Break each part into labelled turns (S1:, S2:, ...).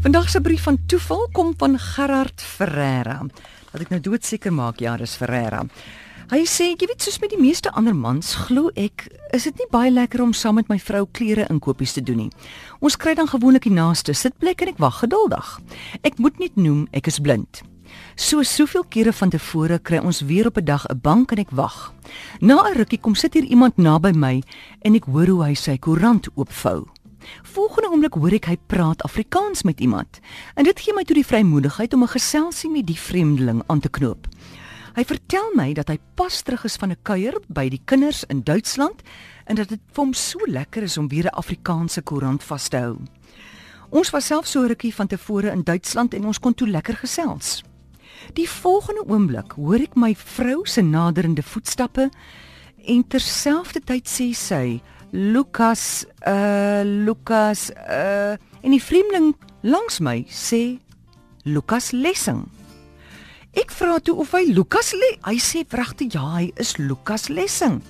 S1: Vandag se brief van toeval kom van Gerard Ferreira. Laat ek nou doodseker maak ja, dis Ferreira. Hy sê, jy weet soos met die meeste ander mans, glo ek, is dit nie baie lekker om saam met my vrou klere inkopies te doen nie. Ons kry dan gewoonlik die naaste sitplek en ek wag geduldig. Ek moet net noem ek is blind. So soveel kere van tevore kry ons weer op 'n dag 'n bank en ek wag. Na 'n rukkie kom sit hier iemand naby my en ek hoor hoe hy sy koerant oopvou. Volgende oomblik hoor ek hy praat Afrikaans met iemand. En dit gee my toe die vrymoedigheid om 'n geselsie met die vreemdeling aan te knoop. Hy vertel my dat hy pas terug is van 'n kuier by die kinders in Duitsland en dat dit vir hom so lekker is om weer 'n Afrikaanse koerant vas te hou. Ons was self so rukkie van tevore in Duitsland en ons kon toe lekker gesels. Die volgende oomblik hoor ek my vrou se naderende voetstappe en terselfdertyd sê sy Lukas uh Lukas uh en die vreemdeling langs my sê Lukas Lessing. Ek vra toe of hy Lukas le. Hy sê wragtig ja, hy is Lukas Lessing.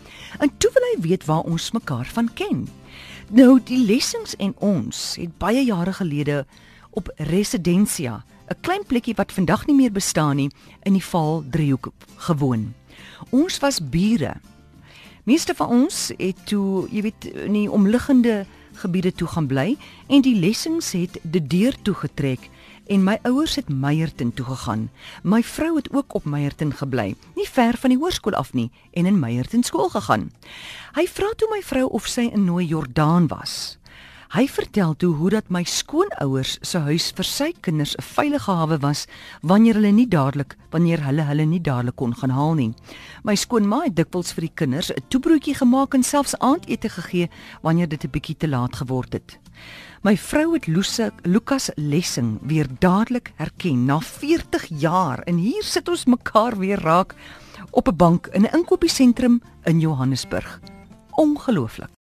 S1: En toe wil hy weet waar ons mekaar van ken. Nou die Lessings en ons het baie jare gelede op Residencia, 'n klein plekkie wat vandag nie meer bestaan nie, in die Vaal driehoek gewoon. Ons was bure Meeste van ons het toe, jy weet, in die omliggende gebiede toe gaan bly en die lessings het die deur toe getrek en my ouers het Meyerton toe gegaan. My vrou het ook op Meyerton gebly, nie ver van die hoërskool af nie en in Meyerton skool gegaan. Hy vra toe my vrou of sy in Nooi Jordaan was. Hy vertel toe hoe dat my skoonouers se huis vir sy kinders 'n veilige hawe was wanneer hulle nie dadelik wanneer hulle hulle nie dadelik kon gaan haal nie. My skoonma het dikwels vir die kinders 'n toebroodjie gemaak en selfs aandete gegee wanneer dit 'n bietjie te laat geword het. My vrou het Lusa, Lukas Lessing weer dadelik herken na 40 jaar en hier sit ons mekaar weer raak op 'n bank in 'n inkopiesentrum in Johannesburg. Ongelooflik.